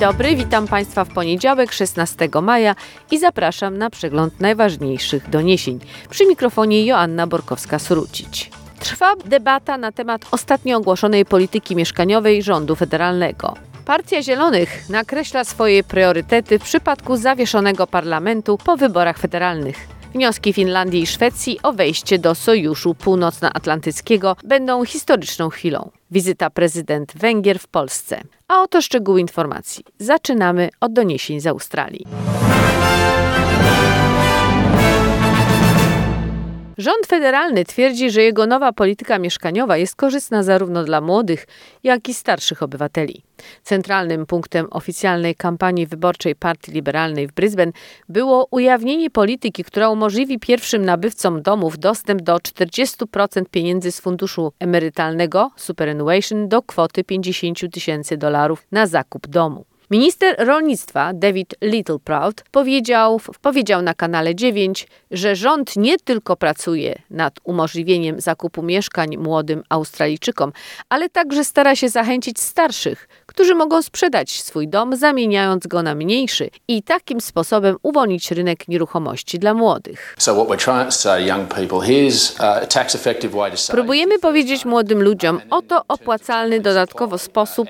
Dobry, witam Państwa w poniedziałek 16 maja i zapraszam na przegląd najważniejszych doniesień. Przy mikrofonie Joanna Borkowska-Surucić. Trwa debata na temat ostatnio ogłoszonej polityki mieszkaniowej rządu federalnego. Partia Zielonych nakreśla swoje priorytety w przypadku zawieszonego parlamentu po wyborach federalnych. Wnioski Finlandii i Szwecji o wejście do Sojuszu Północnoatlantyckiego będą historyczną chwilą. Wizyta prezydent Węgier w Polsce. A oto szczegóły informacji. Zaczynamy od doniesień z Australii. Rząd federalny twierdzi, że jego nowa polityka mieszkaniowa jest korzystna zarówno dla młodych, jak i starszych obywateli. Centralnym punktem oficjalnej kampanii wyborczej Partii Liberalnej w Brisbane było ujawnienie polityki, która umożliwi pierwszym nabywcom domów dostęp do 40% pieniędzy z funduszu emerytalnego Superannuation do kwoty 50 tysięcy dolarów na zakup domu. Minister rolnictwa David Littleproud powiedział, powiedział na kanale 9, że rząd nie tylko pracuje nad umożliwieniem zakupu mieszkań młodym Australijczykom, ale także stara się zachęcić starszych, którzy mogą sprzedać swój dom, zamieniając go na mniejszy i takim sposobem uwolnić rynek nieruchomości dla młodych. Próbujemy powiedzieć młodym ludziom, oto opłacalny dodatkowo sposób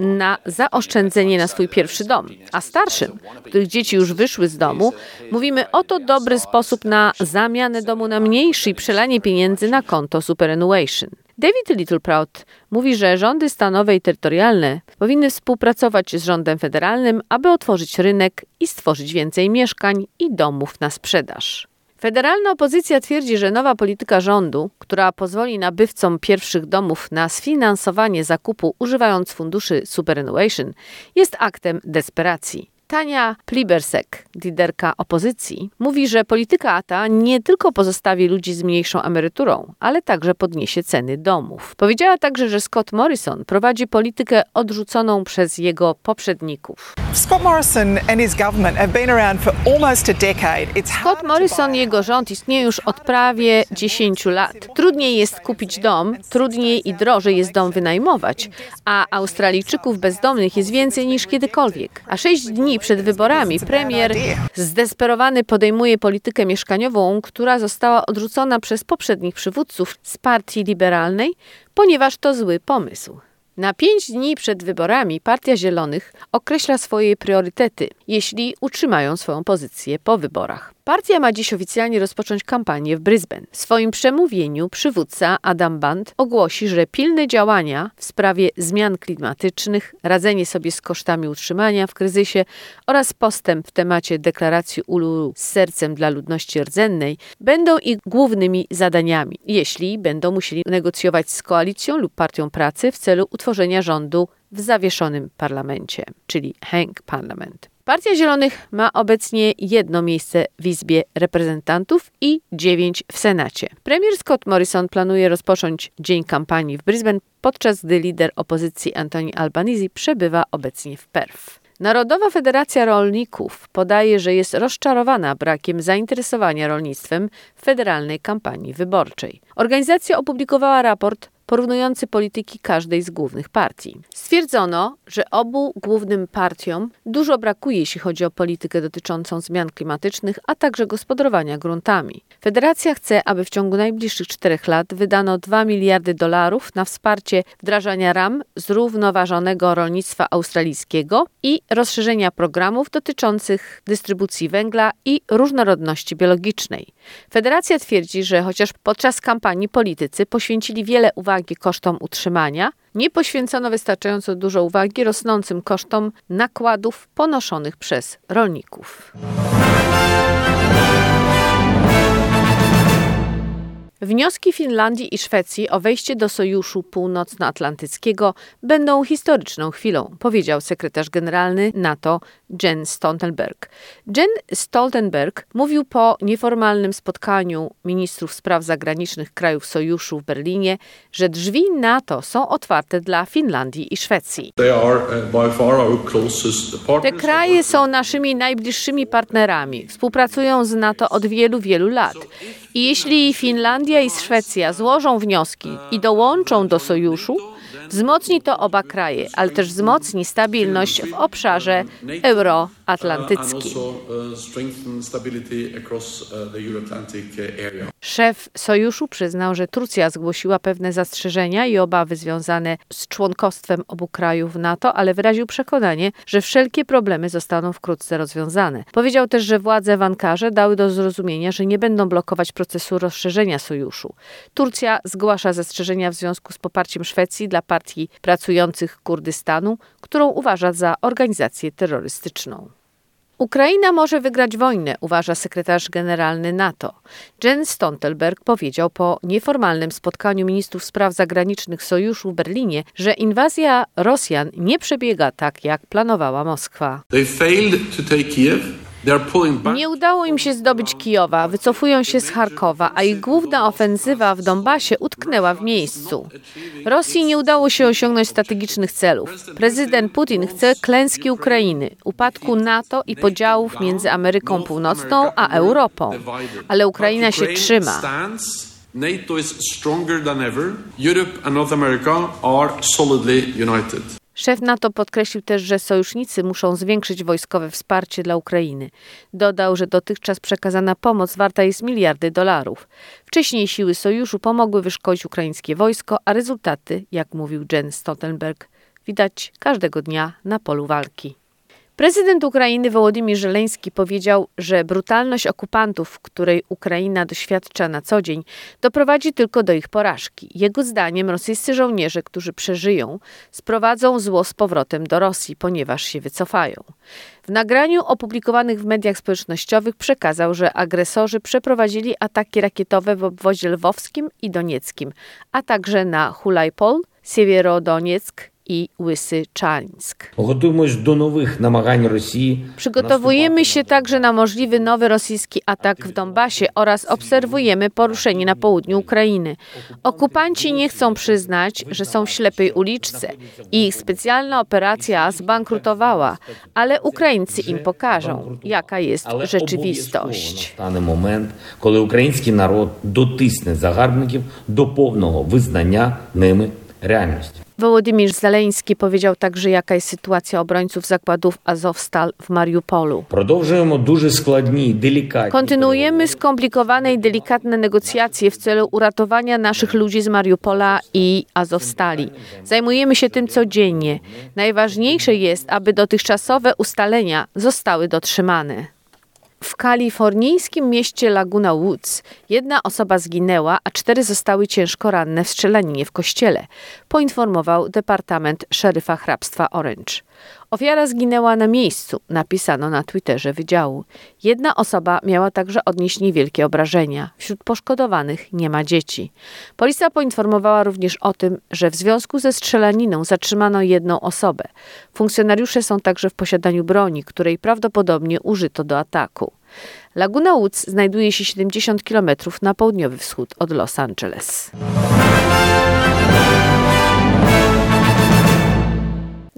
na zaoszczędzenie na swój pierwszy dom, a starszym, których dzieci już wyszły z domu, mówimy, oto dobry sposób na zamianę domu na mniejszy i przelanie pieniędzy na konto superannuation. David Littleproud mówi, że rządy stanowe i terytorialne powinny współpracować z rządem federalnym, aby otworzyć rynek i stworzyć więcej mieszkań i domów na sprzedaż. Federalna opozycja twierdzi, że nowa polityka rządu, która pozwoli nabywcom pierwszych domów na sfinansowanie zakupu używając funduszy superannuation, jest aktem desperacji. Tania Plibersek, liderka opozycji, mówi, że polityka ta nie tylko pozostawi ludzi z mniejszą emeryturą, ale także podniesie ceny domów. Powiedziała także, że Scott Morrison prowadzi politykę odrzuconą przez jego poprzedników. Scott Morrison and his government have been around for almost a decade. It's Scott Morrison i jego rząd istnieje już od prawie 10 lat. Trudniej jest kupić dom, trudniej i drożej jest dom wynajmować, a Australijczyków bezdomnych jest więcej niż kiedykolwiek. A 6 dni przed wyborami premier zdesperowany podejmuje politykę mieszkaniową, która została odrzucona przez poprzednich przywódców z partii liberalnej, ponieważ to zły pomysł. Na pięć dni przed wyborami Partia Zielonych określa swoje priorytety, jeśli utrzymają swoją pozycję po wyborach. Partia ma dziś oficjalnie rozpocząć kampanię w Brisbane. W swoim przemówieniu przywódca Adam Band ogłosi, że pilne działania w sprawie zmian klimatycznych, radzenie sobie z kosztami utrzymania w kryzysie oraz postęp w temacie deklaracji Uluru z sercem dla ludności rdzennej będą ich głównymi zadaniami, jeśli będą musieli negocjować z koalicją lub partią pracy w celu utworzenia rządu w zawieszonym parlamencie, czyli Hang Parliament. Partia Zielonych ma obecnie jedno miejsce w Izbie Reprezentantów i dziewięć w Senacie. Premier Scott Morrison planuje rozpocząć dzień kampanii w Brisbane, podczas gdy lider opozycji Anthony Albanese przebywa obecnie w Perth. Narodowa Federacja Rolników podaje, że jest rozczarowana brakiem zainteresowania rolnictwem w federalnej kampanii wyborczej. Organizacja opublikowała raport porównujący polityki każdej z głównych partii. Stwierdzono, że obu głównym partiom dużo brakuje, jeśli chodzi o politykę dotyczącą zmian klimatycznych, a także gospodarowania gruntami. Federacja chce, aby w ciągu najbliższych czterech lat wydano 2 miliardy dolarów na wsparcie wdrażania ram zrównoważonego rolnictwa australijskiego i rozszerzenia programów dotyczących dystrybucji węgla i różnorodności biologicznej. Federacja twierdzi, że chociaż podczas kampanii politycy poświęcili wiele uwagi kosztom utrzymania, nie poświęcono wystarczająco dużo uwagi rosnącym kosztom nakładów ponoszonych przez rolników. Wnioski Finlandii i Szwecji o wejście do Sojuszu Północnoatlantyckiego będą historyczną chwilą, powiedział sekretarz generalny NATO Jen Stoltenberg. Jen Stoltenberg mówił po nieformalnym spotkaniu ministrów spraw zagranicznych krajów sojuszu w Berlinie, że drzwi NATO są otwarte dla Finlandii i Szwecji. uh, Te kraje są naszymi najbliższymi partnerami. Współpracują z NATO od wielu, wielu lat. I jeśli Finlandia i Szwecja złożą wnioski i dołączą do sojuszu, wzmocni to oba kraje, ale też wzmocni stabilność w obszarze euroatlantyckim. Szef sojuszu przyznał, że Turcja zgłosiła pewne zastrzeżenia i obawy związane z członkostwem obu krajów w NATO, ale wyraził przekonanie, że wszelkie problemy zostaną wkrótce rozwiązane. Powiedział też, że władze w Ankarze dały do zrozumienia, że nie będą blokować procesu rozszerzenia sojuszu. Turcja zgłasza zastrzeżenia w związku z poparciem Szwecji dla partii pracujących Kurdystanu, którą uważa za organizację terrorystyczną. Ukraina może wygrać wojnę, uważa sekretarz generalny NATO. Jens Stoltenberg powiedział po nieformalnym spotkaniu ministrów spraw zagranicznych sojuszu w Berlinie, że inwazja Rosjan nie przebiega tak, jak planowała Moskwa. They failed to take Kiev. Nie udało im się zdobyć Kijowa, wycofują się z Charkowa, a ich główna ofensywa w Donbasie utknęła w miejscu. Rosji nie udało się osiągnąć strategicznych celów. Prezydent Putin chce klęski Ukrainy, upadku NATO i podziałów między Ameryką Północną a Europą. Ale Ukraina się trzyma. NATO is stronger than ever. Europe and North America are solidly united. Szef NATO podkreślił też, że sojusznicy muszą zwiększyć wojskowe wsparcie dla Ukrainy. Dodał, że dotychczas przekazana pomoc warta jest miliardy dolarów. Wcześniej siły sojuszu pomogły wyszkolić ukraińskie wojsko, a rezultaty, jak mówił Jen Stoltenberg, widać każdego dnia na polu walki. Prezydent Ukrainy Wołodymyr Żeleński powiedział, że brutalność okupantów, której Ukraina doświadcza na co dzień, doprowadzi tylko do ich porażki. Jego zdaniem rosyjscy żołnierze, którzy przeżyją, sprowadzą zło z powrotem do Rosji, ponieważ się wycofają. W nagraniu opublikowanych w mediach społecznościowych przekazał, że agresorzy przeprowadzili ataki rakietowe w obwodzie lwowskim i donieckim, a także na Hulajpol, Siewierodonieck i Łysyczańsk. Przygotowujemy się także na możliwy nowy rosyjski atak w Donbasie oraz obserwujemy poruszenie na południu Ukrainy. Okupanci nie chcą przyznać, że są w ślepej uliczce i ich specjalna operacja zbankrutowała, ale Ukraińcy im pokażą, jaka jest rzeczywistość. Dany moment, kiedy ukraiński naród dotisnie zagarbników do pełnego wyznania nimi realność. Wołodymirz Zeleński powiedział także, jaka jest sytuacja obrońców zakładów Azowstal w Mariupolu. Kontynuujemy skomplikowane i delikatne negocjacje w celu uratowania naszych ludzi z Mariupola i Azowstali. Zajmujemy się tym codziennie. Najważniejsze jest, aby dotychczasowe ustalenia zostały dotrzymane. W kalifornijskim mieście Laguna Woods jedna osoba zginęła, a cztery zostały ciężko ranne w strzelaninie w kościele, poinformował Departament Szeryfa Hrabstwa Orange. Ofiara zginęła na miejscu, napisano na Twitterze wydziału. Jedna osoba miała także odnieść niewielkie obrażenia. Wśród poszkodowanych nie ma dzieci. Policja poinformowała również o tym, że w związku ze strzelaniną zatrzymano jedną osobę. Funkcjonariusze są także w posiadaniu broni, której prawdopodobnie użyto do ataku. Laguna Woods znajduje się 70 km na południowy wschód od Los Angeles.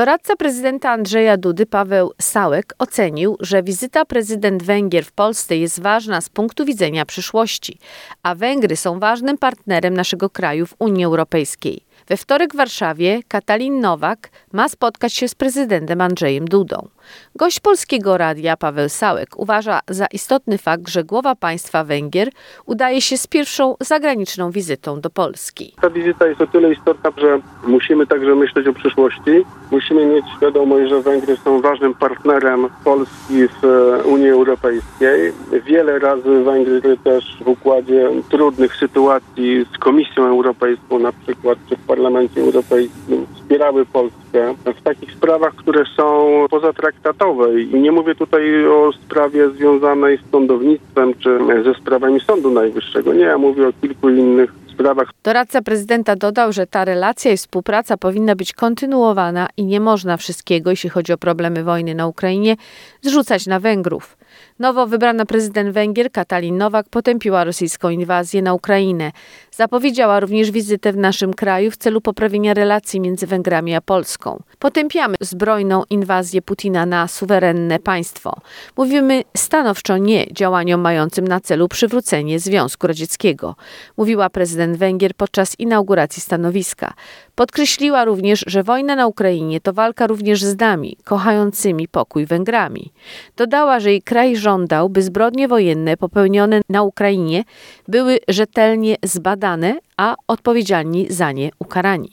Doradca prezydenta Andrzeja Dudy, Paweł Sałek, ocenił, że wizyta prezydent Węgier w Polsce jest ważna z punktu widzenia przyszłości, a Węgry są ważnym partnerem naszego kraju w Unii Europejskiej. We wtorek w Warszawie Katalin Nowak ma spotkać się z prezydentem Andrzejem Dudą. Gość polskiego radia Paweł Sałek uważa za istotny fakt, że głowa państwa Węgier udaje się z pierwszą zagraniczną wizytą do Polski. Ta wizyta jest o tyle istotna, że musimy także myśleć o przyszłości. Musimy mieć świadomość, że Węgry są ważnym partnerem Polski w e, Unii Europejskiej. Wiele razy Węgry też w układzie trudnych sytuacji z Komisją Europejską, na przykład czy w Parlamencie Europejskim, wspierały Polskę w takich sprawach, które są pozatraktatowe. I nie mówię tutaj o sprawie związanej z sądownictwem czy ze sprawami Sądu Najwyższego. Nie, ja mówię o kilku innych sprawach. Doradca prezydenta dodał, że ta relacja i współpraca powinna być kontynuowana i nie można wszystkiego, jeśli chodzi o problemy wojny na Ukrainie, zrzucać na Węgrów. Nowo wybrana prezydent Węgier Katalin Nowak potępiła rosyjską inwazję na Ukrainę. Zapowiedziała również wizytę w naszym kraju w celu poprawienia relacji między Węgrami a Polską. Potępiamy zbrojną inwazję Putina na suwerenne państwo. Mówimy stanowczo nie działaniom mającym na celu przywrócenie Związku Radzieckiego, mówiła prezydent Węgier podczas inauguracji stanowiska. Podkreśliła również, że wojna na Ukrainie to walka również z nami, kochającymi pokój Węgrami. Dodała, że jej kraj żądał, by zbrodnie wojenne popełnione na Ukrainie były rzetelnie zbadane, a odpowiedzialni za nie ukarani.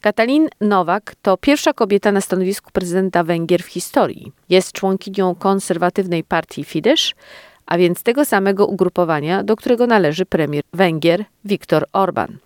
Katalin Nowak to pierwsza kobieta na stanowisku prezydenta Węgier w historii. Jest członkinią konserwatywnej partii Fidesz, a więc tego samego ugrupowania, do którego należy premier Węgier Viktor Orban.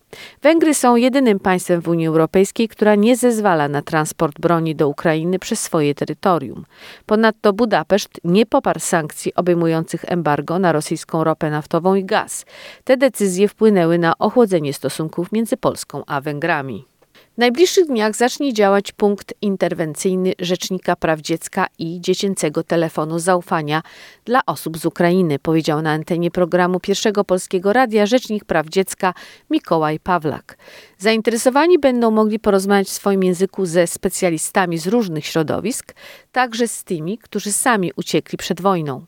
Węgry są jedynym państwem w Unii Europejskiej, która nie zezwala na transport broni do Ukrainy przez swoje terytorium. Ponadto Budapeszt nie poparł sankcji obejmujących embargo na rosyjską ropę naftową i gaz. Te decyzje wpłynęły na ochłodzenie stosunków między Polską a Węgrami. W najbliższych dniach zacznie działać punkt interwencyjny Rzecznika Praw Dziecka i Dziecięcego Telefonu Zaufania dla osób z Ukrainy, powiedział na antenie programu Pierwszego Polskiego Radia Rzecznik Praw Dziecka Mikołaj Pawlak. Zainteresowani będą mogli porozmawiać w swoim języku ze specjalistami z różnych środowisk, także z tymi, którzy sami uciekli przed wojną.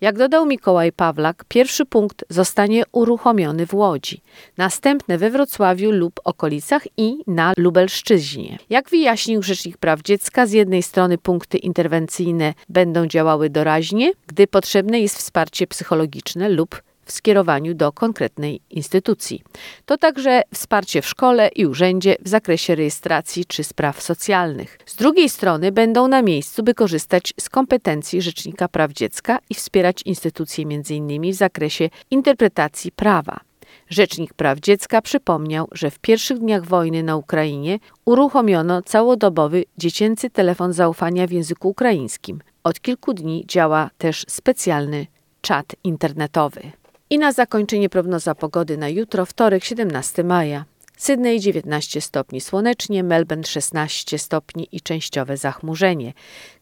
Jak dodał Mikołaj Pawlak, pierwszy punkt zostanie uruchomiony w Łodzi, następne we Wrocławiu lub okolicach i na Lubelszczyźnie. Jak wyjaśnił Rzecznik Praw Dziecka, z jednej strony punkty interwencyjne będą działały doraźnie, gdy potrzebne jest wsparcie psychologiczne lub w skierowaniu do konkretnej instytucji. To także wsparcie w szkole i urzędzie w zakresie rejestracji czy spraw socjalnych. Z drugiej strony będą na miejscu, by korzystać z kompetencji Rzecznika Praw Dziecka i wspierać instytucje m.in. w zakresie interpretacji prawa. Rzecznik Praw Dziecka przypomniał, że w pierwszych dniach wojny na Ukrainie uruchomiono całodobowy dziecięcy telefon zaufania w języku ukraińskim. Od kilku dni działa też specjalny czat internetowy. I na zakończenie prognoza pogody na jutro, wtorek 17 maja. Sydney 19 stopni słonecznie, Melbourne 16 stopni i częściowe zachmurzenie,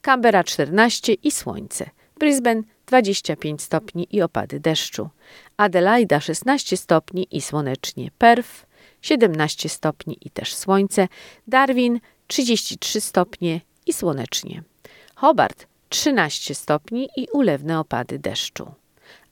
Canberra 14 i słońce, Brisbane 25 stopni i opady deszczu, Adelaida 16 stopni i słonecznie, Perth 17 stopni i też słońce, Darwin 33 stopnie i słonecznie, Hobart 13 stopni i ulewne opady deszczu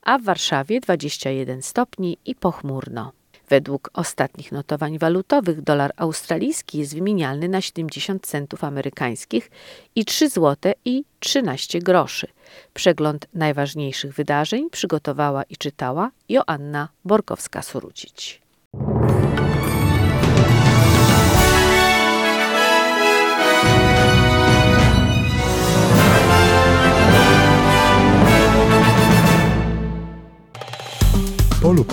a w Warszawie 21 stopni i pochmurno. Według ostatnich notowań walutowych dolar australijski jest wymienialny na 70 centów amerykańskich i 3 zł i 13 groszy. Przegląd najważniejszych wydarzeń przygotowała i czytała Joanna Borkowska-Surucić.